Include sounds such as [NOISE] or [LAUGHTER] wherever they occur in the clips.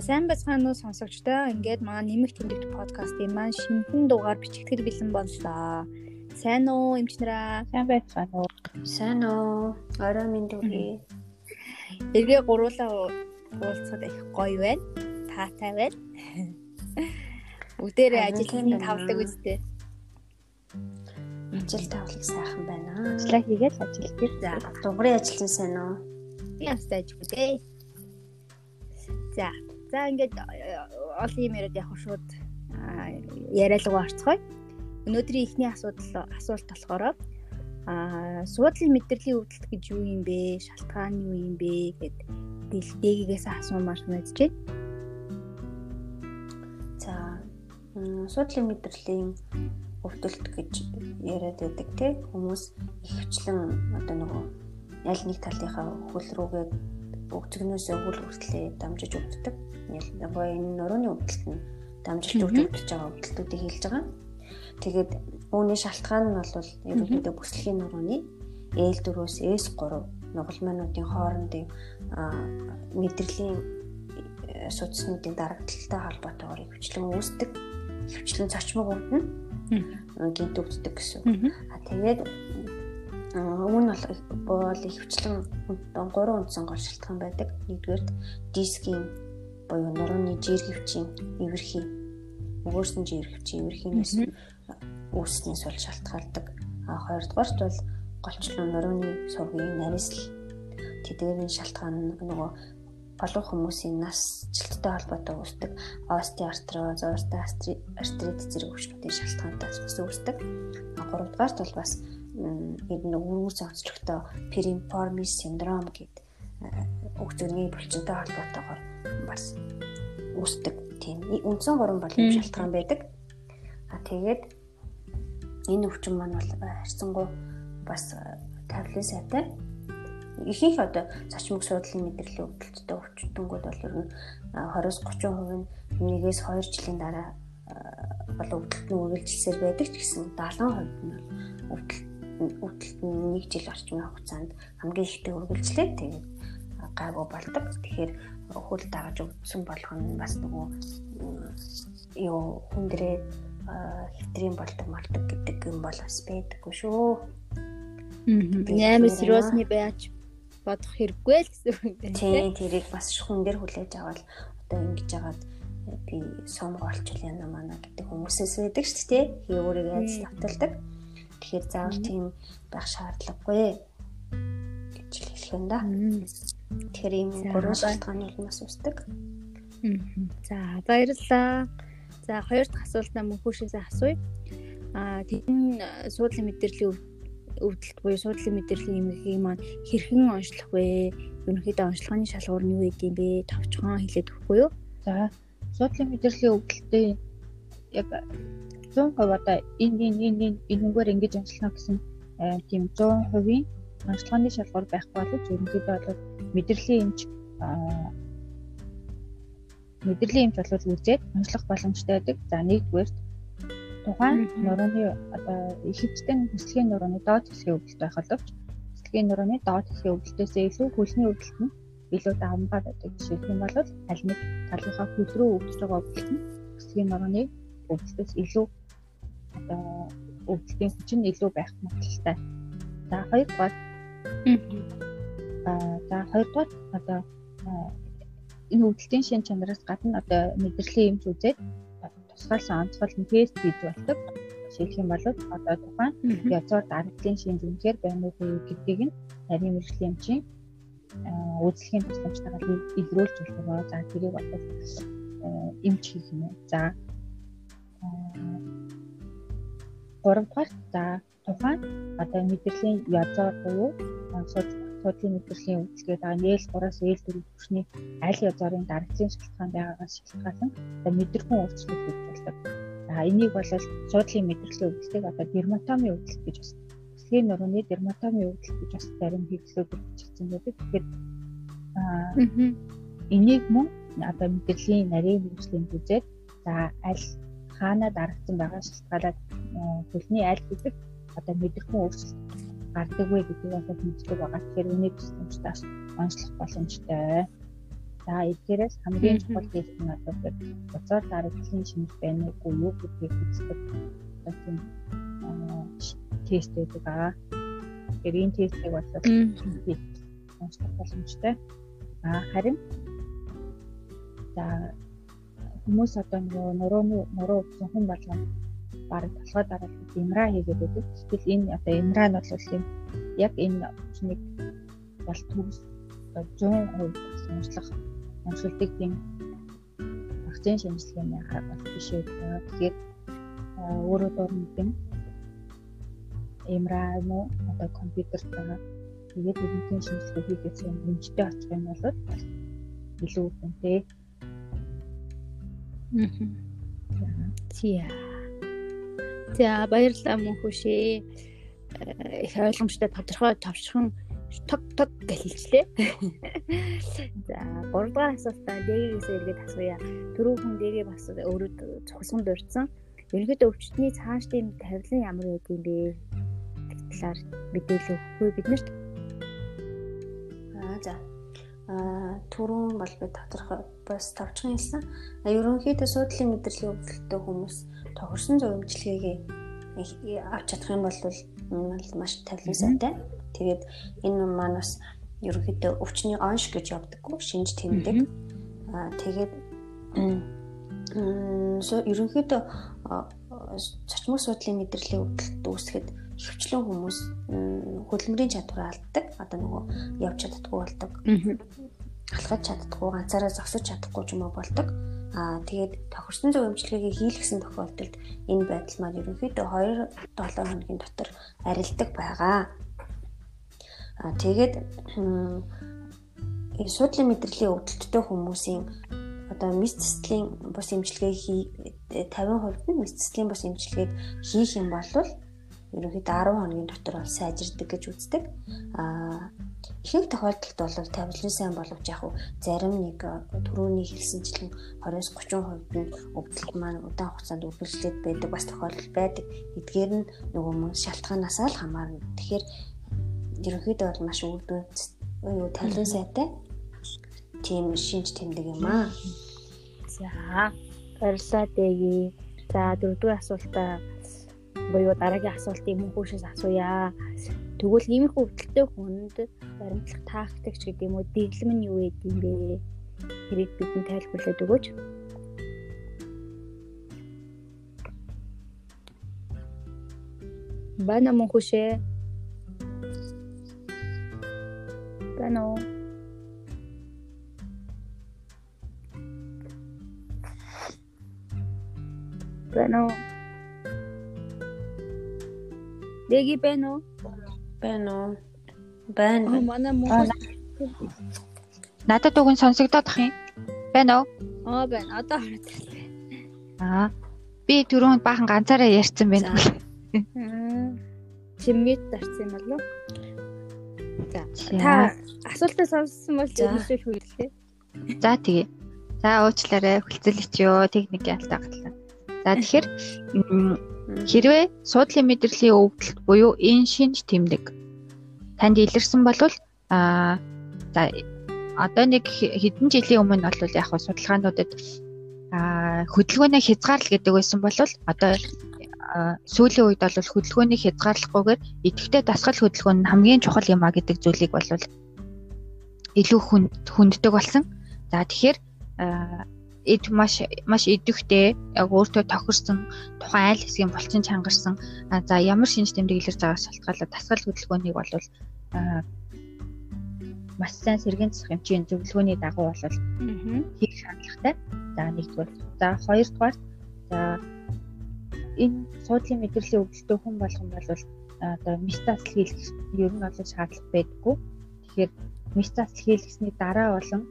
сайн бацгаана уу сонсогчдоо. Ингээд маань нэмэх тэмдэгт подкастын маань шинэхэн дугаар бичигдэхэд бэлэн боллоо. Сайн уу эмчнэраа? Сайн байцгаана уу? Сайн уу? Орой минь дүгий. Эргээ гуруулаа уулзахад их гоё байна. Таатай байна. [LAUGHS] Бүгдээрээ ажил тавладаг үстэй. Ажил тавлаг сайхан байна. Ажлаа хийгээл ажил гэр. За, дугрын ажил нь сайн уу? Би ястай ажиг үү? За, За ингээд э, олон юм яриад яг шууд яриалгаа орцгоё. Өнөөдрийн эхний асуудал асуулт болохоор аа суудлын мэдрэлийн өвдөлт гэж юу юм бэ? Шалтгаан юу юм бэ гэд дэлгээгээс асуумаар санагдаж байна. За суудлын мэдрэлийн өвдөлт гэж яриад байдаг те хүмүүс ихвчлэн одоо нөгөө аль нэг талынхаа хөл рүүгээ өгцгнөөсөө хөл хүртлээ дамжиж өгддөг нөгөө энэ нурууны өвдөлт нь дамжилт өгч өвдөж байгаа өвдөлтүүдийг хэлж байгаа. Тэгээд үүний шалтгаан нь бол ерөнхийдөө бүслэгийн нурууны L4-өөс S3 нугалмаануудын хоорондын мэдрэлийн э, судаснуудын дарагдaltaй холбоотойгоор хвчлэн үүсдэг. Хвчлэн цочмог өвдөн гинт өвддөг гэсэн. А тэгээд өмнө бол хвчлэн гурван үндсэн гол шалтгаан байдаг. Нэгдүгээр дискийн буюу нурууны жиргэвчийн эвэрхий өгөөсөн жиргэвчийн эвэрхийнээс үүснээс бол шалтгаалдаг. А хоёрдугаарт бол голчлон нурууны сувгийн нарийсл тэдгээрийн шалтгаан нь нөгөө болов хүмүүсийн насжилттай холбоотой үүсдэг остеоартроз, остеоартрит зэрэг өвчтөний шалтгаантайс бас үүсдэг. А гуравдугаарт бол бас ер нь өвөр зохицлогтой перинформис синдром гэдэг өгцөргийн булчинтай холбоотойгоор бас үүсдэг тийм үндсэн гурван болон шалтгаан байдаг. А тэгээд энэ өвчин маань бол харьцангуй бас тавлын сайтай. Ихэнх одоо зочмог суудлын мэдрэлийн өвдөлттэй өвчтөнгүүд бол ер нь 20-30% нь нэгээс 2 жилийн дараа болон өвдөлт нь үргэлжилсээр байдаг ч гэсэн 70% нь өвдөлт өвдөлт нь 1 жил орчмын хугацаанд хамгийн ихтэй үргэлжлээ. Тэгээд гайгүй болдог. Тэгэхээр хөл дагаж өгсөн болгоно бас нөгөө юу хүндрээ хэвтрийн болдог малдаг гэдэг юм бол бас байдаггүй шүү. Наймаа сериосны байж бодох хэрэггүй л гэсэн үг юм. Тийм тэрийг бас хүн дээр хүлээж аваад одоо ингэж яагаад би сумг олчвол яна мана гэдэг хүмүүсээс байдаг шүү дээ. Хий өөрийгөө айц тавталдаг. Тэгэхээр заавал тийм байх шаардлагагүй гэж хэлэх юм да. Тэгэхээр ийм гурван шалтгааны хүмүүс үүсдэг. За баярлалаа. За хоёр дахь асуултаа мөнхөөшөөс асууя. Аа тэгэн суудлын мэдрэлийн өвдөлт буюу суудлын мэдрэлийн эмгэгийг маань хэрхэн онцлох вэ? Ерөнхийдөө онцлогооны шалгуур нь юу гэдэг юм бэ? Товчхон хэлээд өгөхгүй юу? За суудлын мэдрэлийн өвдөлтийн яг 100% одоо энэ энэ энэ энэгээр ингэж онцлоно гэсэн тийм 100%-ийн онцлогооны шалгуур байхгүй боловч ерөнхийдөө бол мэдрэлийн эмч мэдрэлийн эмч бол үзээд онцлох боломжтой байдаг. За нэгдүгээр тухайн нурууны одоо ихэвчлэн хүслийн нурууны доод хэсгийн өвдөлт байх боловч хүслийн нурууны доод хэсгийн өвдөлтөөс илүү хөлний өвдөлт нь илүү давмгаар байдаг. Жишээлх юм бол аль нэг талынхаа хөл рүү өвдөж байгаа өвдөлт нь хүслийн нурууны өвдөлтөөс илүү өвдөлтийн хүч нь илүү байх магадлалтай. За хоёрдугаар Аа за хоёрдугаар одоо энэ өвдөлтийн шин чанараас гадна одоо мэдрэлийн юмч үзээд тусгаалсан онцгой нь тест хийж болдог. Жишээлх юм бол одоо тухайн язгаар дарагдлын шин зэмжээр байна уу гэдгийг нь нарийн мэрэгжлийн эмчийн үйлчлэгийн тусламжтайгаар илрүүлж болох. За тэрийг бол эмч хийх юм. За 3 дугаар за тухайн одоо мэдрэлийн язгаар буюу судлын мэдрэлийн үйлчлэгээ байгаа нээл 3-аас ээл 4 түвшний аль язгарын дарагдлын шалтгаан байгаагаас шалтгаалan одоо мэдрэхүүн өөрчлөлт үүсэж болдог. За энийг бол судлын мэдрэлийн өвдөлтийг одоо дерматоми өвдөлт гэж бас өсгийн нурууны дерматоми өвдөлт гэж бас зарим хэвлэлүүд бичигдсэн байдаг. Тэгэхээр аа энийг мөн одоо мэдрэлийн нарийн хөгжлийн үзээд за аль хаана дарагдсан байгаа шалтгаалаад хөлний аль гэдэг одоо мэдрэхүүн өөрчлөлт гардаг вэ гэдгийг бас мэддэг байгаа. Тэгэхээр үнийг тусламжтайс онцлох боломжтой. За эдгээрээс хамгийн чухал тест нь бол буцаар дараагийн шинж байна уу юу гэдгийг үздэг. Одоо тийм тест гэдэг аа. Тэгэхээр энэ тестийг бол онцлог боломжтой. Аа харин за хүмүүс одоо нөгөө нурууны нуруу өгсөн хүн болгоно баг толгой дараалал имра хийгээд байдаг. Тэгвэл энэ одоо имра нь бол юм яг энэ хүчнийг бол төгс 100% сонслох онцлогддаг тийм вакцины шинжилгээний арга бол биш үү. Тэгэхээр өөрөө дор нэгэн имра мó одоо компьютер байгаа. Тэгээд эдгээр шинжилгээ хийхээс өмнөдөө очих юм бол илүү үнэтэй. Мм. За. За баярлалаа мөн хүшээ. Э, их ойлгомжтой тодорхой товчхон тог тог гэж хэлжлээ. [LAUGHS] За 3 дугаар асуултаа дээрээс эргээд асууя. Түрүү хүн дээрээ бас өөрөө цогсон дурдсан. Ерөнхийдөө өвчтний цаашдын тавилан ямар байдаг юм бэ? Талаар мэдээлэл өгөхгүй биднэрт. Аа за. Аа түрүүн бол би тодорхой бас товчхон хэлсэн. Ерөнхийдөө суудлын мэдрэлийн өвдөлтөй хүмүүс тохирсон зөв имчилгээгээ авч чадах юм бол маш тавилан сайтай. Тэгээд энэ маань бас ерөнхийдөө өвчний онш гэж явдаггүй шинж тэмдэг. Аа тэгээд ерөнхийдөө цочмог суудлын мэдрэлийн өвдөлт үүсгэхэд хөвчлэн хүмүүс хөдөлмөрийн чадвараа алддаг. Одоо нөгөө явж чаддаггүй болдог. Алхаж чаддаггүй, ганцаараа зогсож чадахгүй юм болдог. Аа тэгээд тохирсон зөв эмчилгээгээ хийлгсэн тохиолдолд энэ байдал маань ерөнхийдөө 2-7 хоногийн дотор арилдаг байгаа. Аа тэгээд энэ суудлын мэдрэлийн өвдөлттэй хүмүүсийн одоо мэс цэцлийн бус эмчилгээ хий 50% нь мэс цэцлийн бус эмчилгээг хийх юм бол ерөнхийдөө 10 хоногийн дотор бол сайжирдаг гэж үздэг. Аа ихэнх тохиолдолд бол тавилан сайн боловч яг уу зарим нэг төрөүний хэлсэнчлэн 20-30% нь өвдөлт маань удаан хугацаанд үргэлжлээд байдаг бас тохиолдол байдаг. Эдгээр нь нөгөө мөн шалтгаанаас л хамаарна. Тэгэхээр ерөнхийдөө бол маш үрдүн юу тавилан сайтай тийм шинж тэмдэг юм аа. За баярлалаа дэги. За дөрөвдүгээр асуултаа буюу дараагийн асуултыг мөн хүүшээс асууя. Тэгвэл иймэрхүү өвдөлттэй хүнд баримтлах тактикч гэдэг юм уу дэглэм нь юу гэдэг юм бэ? Хэрэг бидэнд тайлбарлаад өгөөч. Бана мөн хүүшээ. Бана уу? Бана уу? Дэги байна уу? Байна уу? Байна. Манай Монгол Надад үгэн сонсогдоод ах юм. Байна уу? Аа байна. Одоо хараад Аа. Би түрүүнд баахан ганцаараа ярьсан байна. Чимэт дарсан юм болов уу? За. Та асуултаа сонссон бол зөвшөөрөх хүлээ. За тэгээ. За уучлаарай. Хүлцэлч ёо техник ялтаа гатлаа. За тэгэхээр Хэрвээ суудлын мэдрэлийн өвдөлт буюу энэ шинж тэмдэг танд илэрсэн бол а за одоо нэг хэдэн жилийн өмнө бол яг хаа судалгаануудад хөдөлгөөний хязгаарлал гэдэг байсан бол одоо сүүлийн үед бол хөдөлгөөний хязгаарлахгүйгээр идэвхтэй дасгал хөдөлгөөн нь хамгийн чухал юм а гэдэг зүйлийг бол илүү хүнддэг болсон. За тэгэхээр эд маш маш идэвхтэй яг өөртөө тохирсон тухайн айл хэсгийн булчин чангарсан за ямар шинж тэмдэг илэрж байгаас шалтгаалаад тасгал хөдөлгөөнийг бол маш сайн сэргийн засах хэмжээний зөвлөгөөний дагуу бол хийх шаардлагатай. За нэгдүгээр. За хоёрдугаар за энэ суудлын мэдрэлийн өвдөлтөй хүн болгон бол одоо мистаз хийх ер нь бол шаардлага байдаггүй. Тэгэхээр мистаз хийлгэсний дараа болон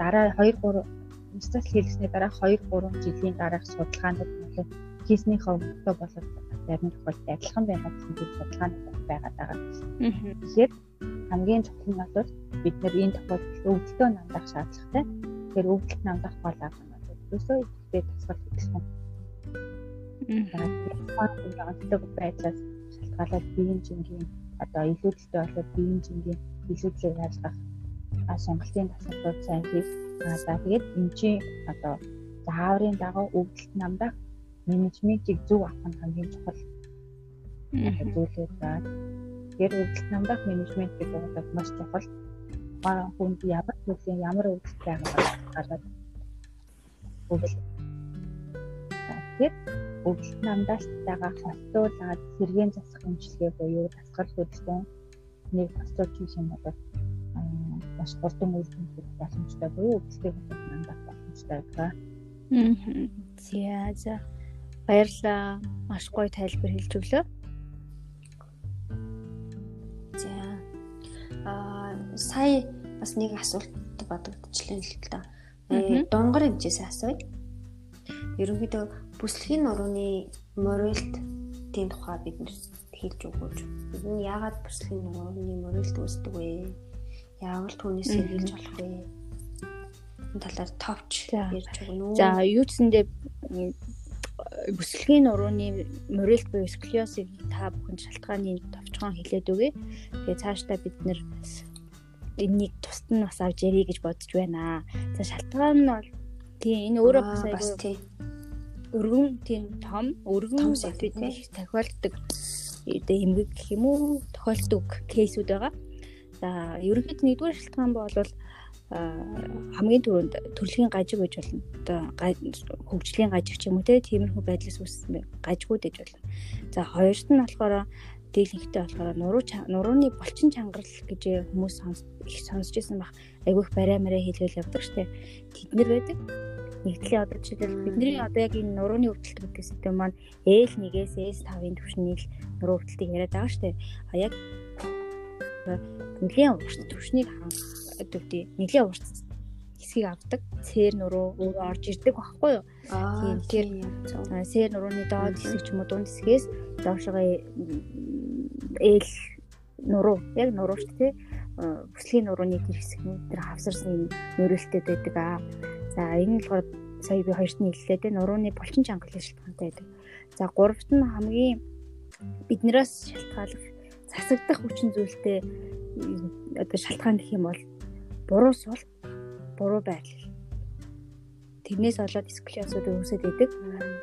дараа 2 3 Инстал хийлгэсний дараа 2 3 жилийн дараах судалгаанууд болон хийснийхээ өмнөдөө болоод зарим тохиолдолд адилхан байгаа гэсэн судалгаанууд байгаад байгаа. Тэгэхээр хамгийн чухал нь бол бид нэр энэ тохиолдолд өвдөлтөө намдах шаардлагатай. Тэгэхээр өвдөлт намдах гол арга нь өсөө идэвхтэй тасгал. Аа онцлог байдлаас шалтгаалаад биеийн жингийн одоо илүүдэлтэй болоод биеийн жингийн илүүдлийг ялгах сонголтын дасгалууд сайн хийх. За тэгээд эмчийн одоо зааврын дагуу өвдөлт намдах менежментийг зөв авах нь хамгийн чухал зүйлээ за. Тэгэхээр өвдөлт намдах менежмент гэдэг бол маш чухал. Ба хүнд ямар зүйлийн ямар өвдөлт байгааг гараад өвдөлт. Тэгэхээр өвдөлт намдаас байгаа хостуулаад сэргийн засах эмчилгээ буюу дасгал хөдөлгөөн нэг босцооч юм бол маш хурдан үйл хөдлөх боломжтой буюу өвдөлтийг намдах боломжтой байгаа. За за. Баярлалаа. Маш гоё тайлбар хэлж өглөө. За. Аа сая бас нэг асуулт бодогдчихлээ л да. Э дунгар хэмжээс асууя. Ерөнхийдөө бүслэгийн нурууны морилт тийм тухай бид хэлж өгөөч. Бид нь яагаад бүслэгийн нурууны морилт үүсдэг вэ? Яавал түүнээс хэлж болох вэ? талаар товч ярьж өгнө үү? За, юу гэсэндээ бүслэгийн нурууны морилт буюу сколиосыг та бүхэн шалтгааны товчхон хэлээд өгье. Тэгээ цаашдаа бид нэр энийг тусад нь бас авч ярих гэж бодож байна. За шалтгаан нь бол тийм энэ өөрөө бас айгүй өргөн тийм том өргөн бидний тохиолддог эмгэг гэх юм уу тохиолддог кейсүүд байгаа. За ерөнхийд нэгдүгээр шалтгаан бол хамгийн түрүүнд төрөлхийн гажиг гэж болно. Одоо хөгжлийн гажиг ч юм уу тиймэрхүү байдлаас үүссэн гажигуд гэж болно. За хоёрт нь болохоор дийлэнхтэй болохоор нуруу нурууны булчин чангарал гэж хүмүүс их сонсч ирсэн баг. Айгүйх барай мараа хэлгээл явдаг штеп. Тэд нэр байдаг. Нэгдлийн одоо жишээлбэл бидний одоо яг энэ нурууны өвдөлт гэдэг систем маань L1-ээс S5-ын түвшний нуруу өвдөлтийг яриад байгаа штеп. А яг нэлийн урт түвшнийг хангах өвдөө нэлийн урт хэсгийг авдаг. Сээр нуруу өөрөө орж ирдэг байхгүй юу? Тийм тэр сээр нурууны доод хэсэг ч юм уу дунд хэсгээс доошогоо ээл нуруу яг нуруу шүү дээ. Бүслийн нурууны тэр хэсэг нь тэр хавсарсан нөрөлтөд байдаг аа. За энэ нь болохоор сая би хоёрт нь хэллээ те нурууны булчин чангалын шалтгаантай байдаг. За гуравт нь хамгийн биднээс шалтгааллах засагдах хүчин зүйлтэй одоо шалтгаан гэх юм бол буруу сул буруу байдал. Тэрнээс болоод сколиосууд үүсээд идэг.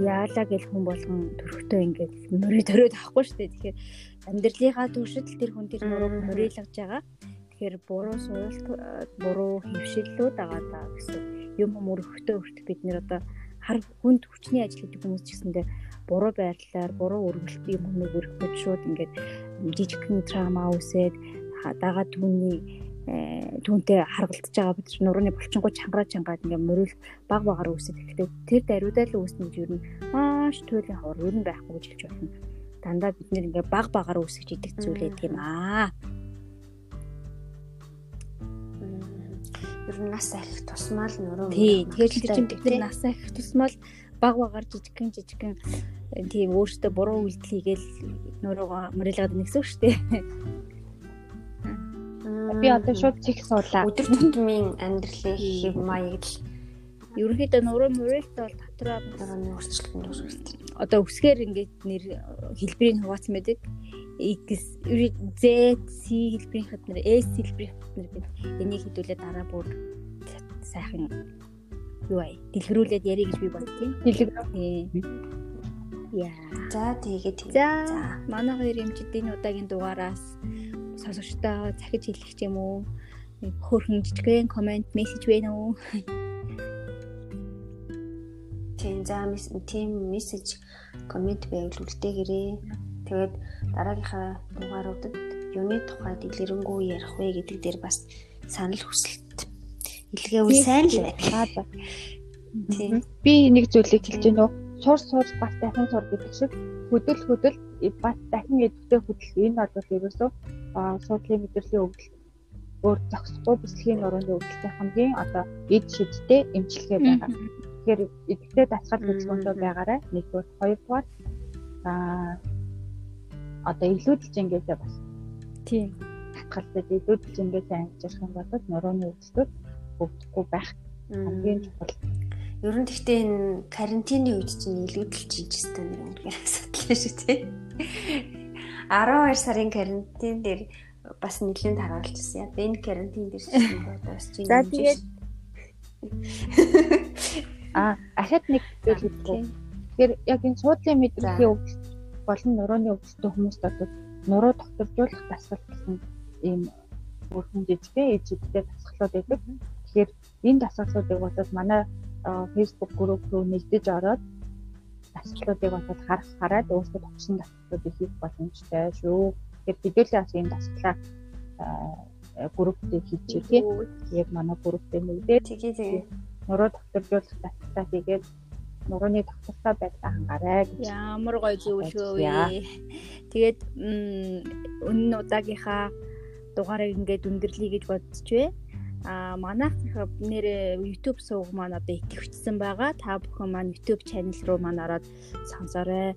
Яалаа гэл хүн болгон төрөхтөө ингээд мөрөө төрөөд авахгүй шүү дээ. Тэгэхээр амьдралынхаа туршид тэр хүн тэр нурууг мөрөөлгөж байгаа. Тэгэхээр буруу суулт буруу хөвшиллүүд байгаа даа гэсэн юм мөрөхтөө өрт бид нэр одоо хар хүнд хүчний ажил гэдэг хүмүүс ч гэсэндээ буруу байрлалаар буруу өргөлт юм хүнийг өргөхөд шууд ингээд жижигхэн трама үүсээд дагаад түүний Э, түүнтэй харгалдаж байгаа бид нурууны булчингуй чангараа чангаад ингээ мөрөл баг багаар үүсэж ихтэй тэр даруйдаа л үүснэ гэж юу маш туйлын хавар юу н байхгүй гэж хэлж байна. Дандаа бид нэр ингээ баг багаар үүсгэж идэх зүйлээ тийм аа. Ер нь нас арих тусмал нуруу. Тий, тэгэхээр чинь бид нар нас арих тусмал баг багаар жижигхэн жижигхэн тийм өөртөө буруу үйлдэл хийгээл нуруугаа мөрөлгöd нэгсэн шүү дээ. Би одоо шууд цэг суулаа. Өдөр тутмын амьдралын хэв маяг л ерөнхийдөө нуруу мөрөлт бол дотроо нурууны өөрчлөлтөнд үүсвэрт. Одоо үсгээр ингээд нэр хэлбэрийг хуваацсан байдаг. X, Z, C хэлбэрийнхэд нэр S хэлбэрийнхэд нэр бид энийг хэдүүлээ дараа бүр сайхан юу ай дэлгэрүүлээд ярих гэж би бодсон. Дэлгэр. Яа. За тэгээд за манай хоёр эмчдийн удаагийн дугаараас сонсогчдоо захиж хэлэх юм уу? Хөөрхөн жижигхэн комент, мессеж байна уу? Тийм за тийм мессеж комент байвал үлдээгээрээ. Тэгээд дараагийнхаа дугааруудад юуны тухай дэлгэрэнгүй ярих вэ гэдэг дээр бас санал хүсэлт илгээвэл сайн л байна. Тийм. Би нэг зүйлийг хэлж гэнэ үү? Сур сур бас дахин сур гэдэг шиг хөдөл хөдөл бас дахин эдвтэй хөдөл энэ бол ерөөсөө суудлын мэдрэлийн өвдөл өөр зохисгүй бүслэгийн нурууны өвдөлтийн хамгийн одоо эд шидтэй эмчилгээ байгаа. Тэгэхээр эдгтэй дасгал хөдөлгөөнтэй байгаарай. Нэгдүгээр, хоёрдугаар аа одоо илүүдэлж ингээсээ бас тийм татгалзаж илүүдэлж ингээсээ ангижрах юм бол нурууны өвдөлтөд өвдөхгүй байх хамгийн чухал. Ер нь гэхдээ энэ карантины үед чинь илүүдэлж хийж байгаа нэр үнэхээр асуудал шүү дээ. 12 сарын карантин дээр бас нэлээд харгалчихсан. Яг энэ карантин дээр чинь бас чинь. За тэгээд [LAUGHS] а ахад нэг зүйл хэлдэг. Тэгэхээр яг энэ суудлын мэдрэлтийн өвдөлт болон нурууны өвдөлтөй хүмүүст одоо нуруу тогтворжуулах дасгал гэсэн ийм бүрхэн жижигхэн ээжүүдтэй дасгалууд байдаг. Тэгэхээр энэ дасгалуудыг бодоод манай Facebook групп руу нэгдэж ороод дасгалуудыг бодоод харах хараад өөрсдөө тогтсон дасгалуудыг хийх боломжтой шүү. Тэгэхээр хэдүүлээ бас энэ дасгалаа групптэй хийчихээ тийм. Яг манай групптэй нэгдээ. Тэгээ тэгээ. Нуруу тогтворжуулах дасгалаа хийгээд нурууны тогтвортой байдлаа хангаарай гэж. Ямар гоё зүйл шүү. Тэгээд өнөө удаагийнхаа дугаарыг ингээд өндөрлөе гэж бодчихвэ. А манайх нэр YouTube сувг маань одоо итгэвчсэн байгаа. Та бүхэн маань YouTube channel руу маань ороод сонсоорой.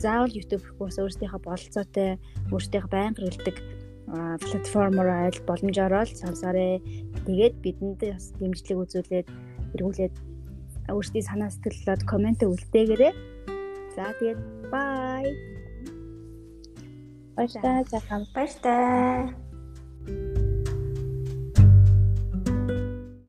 Заавал YouTube гэхээс өөрсдийнхөө бололцоотой, өөрсдийнхөө байнга хэлдэг платформоор айл боломжоор л сонсоорой. Тэгээд бидэнд бас дэмжлэг үзүүлээд эргүүлээд өөрсдийн санаа сэтгэлд комент үлдээгээрэй. За тэгээд бай. Баярлалаа. Баярлалаа.